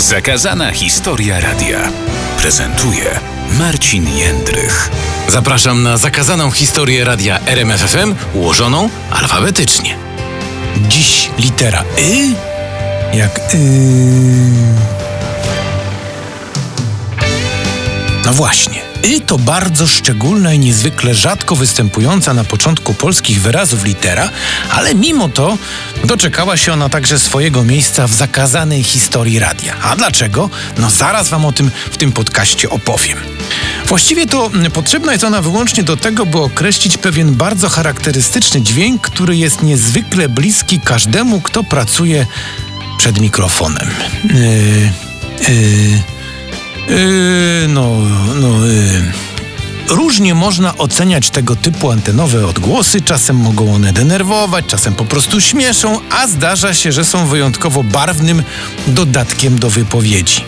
Zakazana historia radia prezentuje Marcin Jędrych. Zapraszam na zakazaną historię radia RMFFM ułożoną alfabetycznie. Dziś litera Y jak Y. No właśnie. Y to bardzo szczególna i niezwykle rzadko występująca na początku polskich wyrazów litera, ale mimo to doczekała się ona także swojego miejsca w zakazanej historii radia. A dlaczego? No zaraz wam o tym w tym podcaście opowiem. Właściwie to potrzebna jest ona wyłącznie do tego, by określić pewien bardzo charakterystyczny dźwięk, który jest niezwykle bliski każdemu, kto pracuje przed mikrofonem. Yy, yy. Yy, no, no. Yy. Różnie można oceniać tego typu antenowe odgłosy. Czasem mogą one denerwować, czasem po prostu śmieszą, a zdarza się, że są wyjątkowo barwnym dodatkiem do wypowiedzi.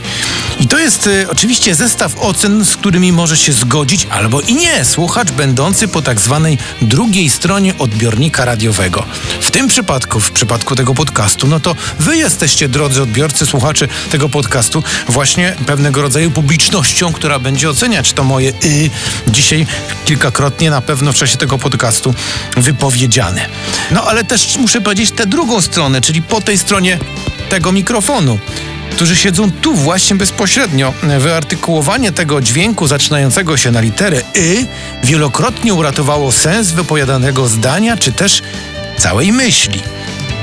I to jest y, oczywiście zestaw ocen, z którymi może się zgodzić albo i nie słuchacz będący po tak zwanej drugiej stronie odbiornika radiowego. W tym przypadku, w przypadku tego podcastu, no to wy jesteście, drodzy odbiorcy, słuchacze tego podcastu, właśnie pewnego rodzaju publicznością, która będzie oceniać to moje y dzisiaj kilkakrotnie na pewno w czasie tego podcastu wypowiedziane. No ale też muszę powiedzieć tę drugą stronę, czyli po tej stronie tego mikrofonu którzy siedzą tu właśnie bezpośrednio. Wyartykułowanie tego dźwięku zaczynającego się na literę y wielokrotnie uratowało sens wypowiadanego zdania, czy też całej myśli.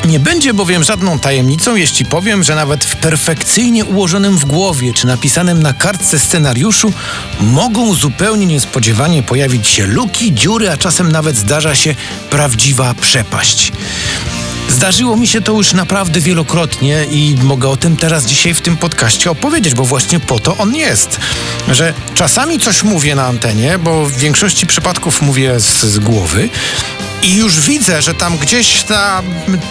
Nie będzie bowiem żadną tajemnicą, jeśli powiem, że nawet w perfekcyjnie ułożonym w głowie czy napisanym na kartce scenariuszu mogą zupełnie niespodziewanie pojawić się luki, dziury, a czasem nawet zdarza się prawdziwa przepaść. Zdarzyło mi się to już naprawdę wielokrotnie i mogę o tym teraz dzisiaj w tym podcaście opowiedzieć, bo właśnie po to on jest. Że czasami coś mówię na antenie, bo w większości przypadków mówię z, z głowy, i już widzę, że tam gdzieś na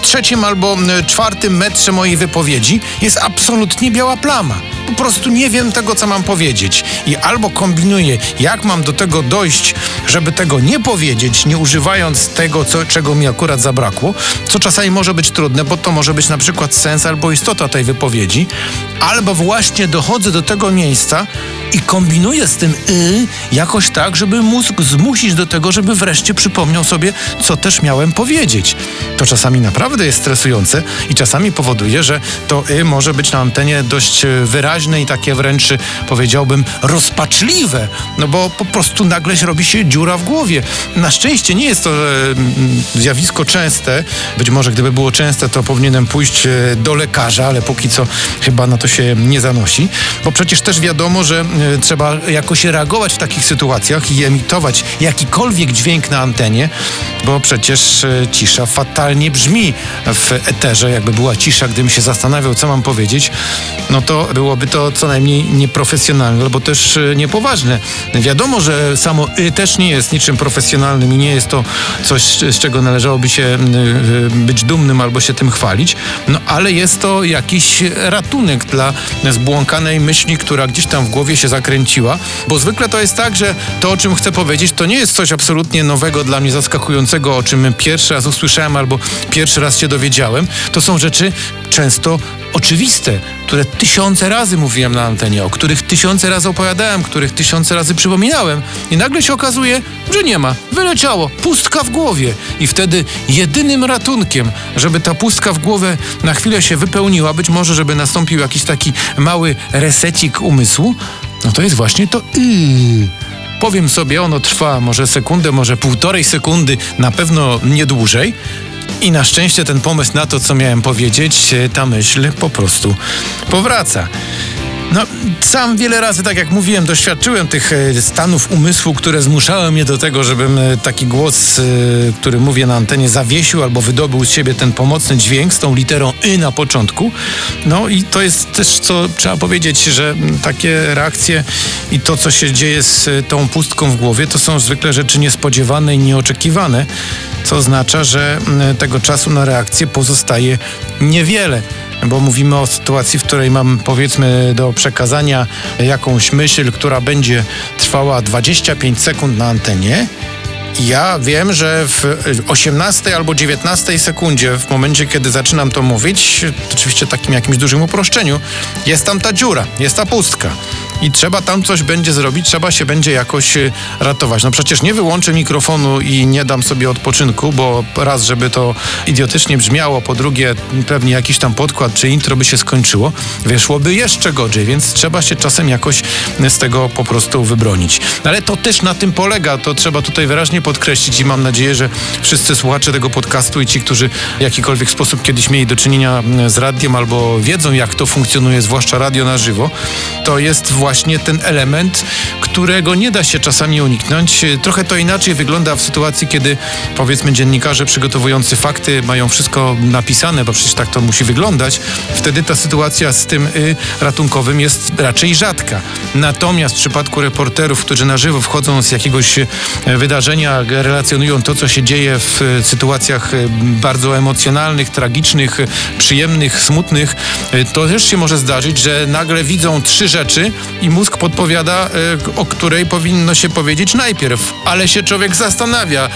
trzecim albo czwartym metrze mojej wypowiedzi jest absolutnie biała plama. Po prostu nie wiem tego, co mam powiedzieć. I albo kombinuję, jak mam do tego dojść, żeby tego nie powiedzieć, nie używając tego, co, czego mi akurat zabrakło, co czasami może być trudne, bo to może być na przykład sens albo istota tej wypowiedzi, albo właśnie dochodzę do tego miejsca i kombinuję z tym y jakoś tak, żeby mózg zmusić do tego, żeby wreszcie przypomniał sobie, co też miałem powiedzieć. To czasami naprawdę jest stresujące i czasami powoduje, że to y może być na antenie dość e, wyraźne i takie wręcz powiedziałbym rozpaczliwe, no bo po prostu nagle robi się dziura w głowie. Na szczęście nie jest to e, zjawisko częste. Być może gdyby było częste, to powinienem pójść e, do lekarza, ale póki co chyba na to się nie zanosi, bo przecież też wiadomo, że trzeba jakoś reagować w takich sytuacjach i emitować jakikolwiek dźwięk na antenie, bo przecież e, cisza fatalnie brzmi w eterze. Jakby była cisza, gdybym się zastanawiał, co mam powiedzieć, no to byłoby to co najmniej nieprofesjonalne albo też e, niepoważne. Wiadomo, że samo y też nie jest niczym profesjonalnym i nie jest to coś, z czego należałoby się być dumnym albo się tym chwalić, no ale jest to jakiś ratunek dla zbłąkanej myśli, która gdzieś tam w głowie się zakręciła, bo zwykle to jest tak, że to, o czym chcę powiedzieć, to nie jest coś absolutnie nowego dla mnie zaskakującego, o czym pierwszy raz usłyszałem albo pierwszy raz się dowiedziałem, to są rzeczy często oczywiste, które tysiące razy mówiłem na antenie, o których tysiące razy opowiadałem, których tysiące razy przypominałem i nagle się okazuje, że nie ma. Wyleciało. Pustka w głowie. I wtedy jedynym ratunkiem, żeby ta pustka w głowie na chwilę się wypełniła, być może, żeby nastąpił jakiś taki mały resecik umysłu, no to jest właśnie to yy. Powiem sobie, ono trwa może sekundę, może półtorej sekundy, na pewno nie dłużej. I na szczęście ten pomysł na to, co miałem powiedzieć, ta myśl po prostu powraca. No, sam wiele razy, tak jak mówiłem, doświadczyłem tych e, stanów umysłu, które zmuszały mnie do tego, żebym e, taki głos, e, który mówię na antenie, zawiesił albo wydobył z siebie ten pomocny dźwięk z tą literą y na początku. No i to jest też, co trzeba powiedzieć, że takie reakcje i to, co się dzieje z tą pustką w głowie, to są zwykle rzeczy niespodziewane i nieoczekiwane, co oznacza, że tego czasu na reakcję pozostaje niewiele bo mówimy o sytuacji, w której mam powiedzmy do przekazania jakąś myśl, która będzie trwała 25 sekund na antenie Ja wiem, że w 18 albo 19 sekundzie, w momencie, kiedy zaczynam to mówić, oczywiście takim jakimś dużym uproszczeniu, jest tam ta dziura, jest ta pustka. I trzeba tam coś będzie zrobić, trzeba się będzie jakoś y, ratować. No przecież nie wyłączę mikrofonu i nie dam sobie odpoczynku, bo raz, żeby to idiotycznie brzmiało, po drugie pewnie jakiś tam podkład czy intro by się skończyło, wyszłoby jeszcze gorzej, więc trzeba się czasem jakoś z tego po prostu wybronić. Ale to też na tym polega, to trzeba tutaj wyraźnie podkreślić i mam nadzieję, że wszyscy słuchacze tego podcastu i ci, którzy w jakikolwiek sposób kiedyś mieli do czynienia z radiem albo wiedzą, jak to funkcjonuje, zwłaszcza radio na żywo, to jest właśnie ten element, którego nie da się czasami uniknąć. Trochę to inaczej wygląda w sytuacji, kiedy powiedzmy dziennikarze przygotowujący fakty mają wszystko napisane, bo przecież tak to musi wyglądać. Wtedy ta sytuacja z tym y, ratunkowym jest raczej rzadka. Natomiast w przypadku reporterów, którzy na żywo wchodzą z jakiegoś y, wydarzenia, relacjonują to, co się dzieje w y, sytuacjach bardzo emocjonalnych, tragicznych, przyjemnych, smutnych, to też się może zdarzyć, że nagle widzą trzy rzeczy i mózg podpowiada, o której powinno się powiedzieć najpierw, ale się człowiek zastanawia,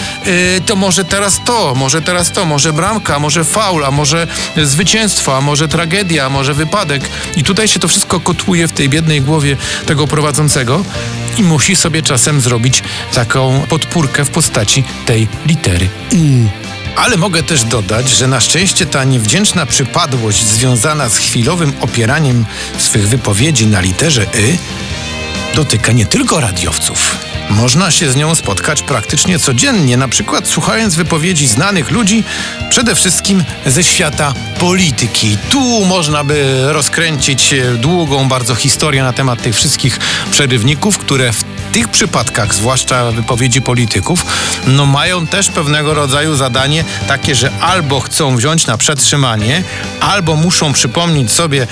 to może teraz to, może teraz to, może bramka, może faul, a może zwycięstwo, a może tragedia, a może wypadek. I tutaj się to wszystko kotłuje w tej biednej głowie tego prowadzącego i musi sobie czasem zrobić taką podpórkę w postaci tej litery. Ale mogę też dodać, że na szczęście ta niewdzięczna przypadłość związana z chwilowym opieraniem swych wypowiedzi na literze Y dotyka nie tylko radiowców. Można się z nią spotkać praktycznie codziennie, na przykład słuchając wypowiedzi znanych ludzi, przede wszystkim ze świata polityki. Tu można by rozkręcić długą bardzo historię na temat tych wszystkich przerywników, które w tych przypadkach, zwłaszcza wypowiedzi polityków, no mają też pewnego rodzaju zadanie takie, że albo chcą wziąć na przetrzymanie, albo muszą przypomnieć sobie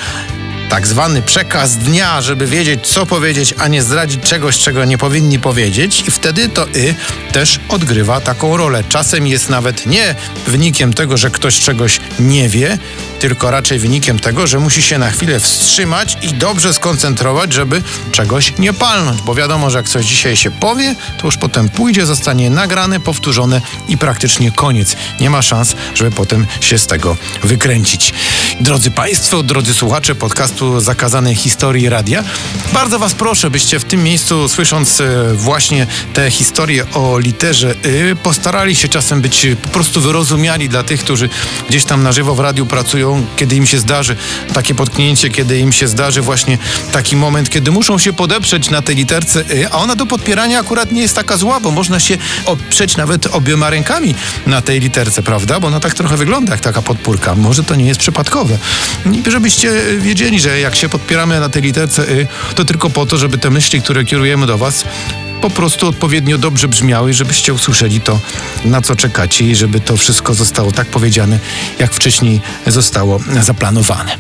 tak zwany przekaz dnia, żeby wiedzieć, co powiedzieć, a nie zdradzić czegoś, czego nie powinni powiedzieć, i wtedy to y też odgrywa taką rolę. Czasem jest nawet nie wynikiem tego, że ktoś czegoś nie wie, tylko raczej wynikiem tego, że musi się na chwilę wstrzymać i dobrze skoncentrować, żeby czegoś nie palnąć, bo wiadomo, że jak coś dzisiaj się powie, to już potem pójdzie, zostanie nagrane, powtórzone i praktycznie koniec. Nie ma szans, żeby potem się z tego wykręcić. Drodzy Państwo, drodzy słuchacze podcastu Zakazanej Historii Radia, bardzo Was proszę, byście w tym miejscu, słysząc e, właśnie te historie o literze Y, postarali się czasem być po prostu wyrozumiali dla tych, którzy gdzieś tam na żywo w radiu pracują, kiedy im się zdarzy takie potknięcie, kiedy im się zdarzy właśnie taki moment, kiedy muszą się podeprzeć na tej literce Y, a ona do podpierania akurat nie jest taka zła, bo można się oprzeć nawet obiema rękami na tej literce, prawda? Bo ona tak trochę wygląda jak taka podpórka. Może to nie jest przypadkowe. I żebyście wiedzieli, że jak się podpieramy na tej literce Y, to tylko po to, żeby te myśli, które kierujemy do Was, po prostu odpowiednio dobrze brzmiały, żebyście usłyszeli to, na co czekacie i żeby to wszystko zostało tak powiedziane, jak wcześniej zostało zaplanowane.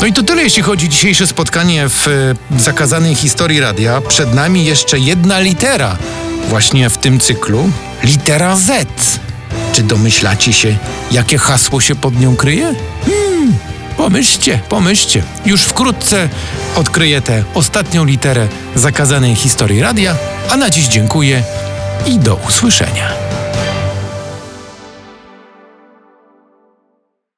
No i to tyle, jeśli chodzi o dzisiejsze spotkanie w e, zakazanej historii radia. Przed nami jeszcze jedna litera właśnie w tym cyklu. Litera Z. Czy domyślacie się, jakie hasło się pod nią kryje? Hmm, pomyślcie, pomyślcie. Już wkrótce odkryję tę ostatnią literę zakazanej historii radia, a na dziś dziękuję i do usłyszenia.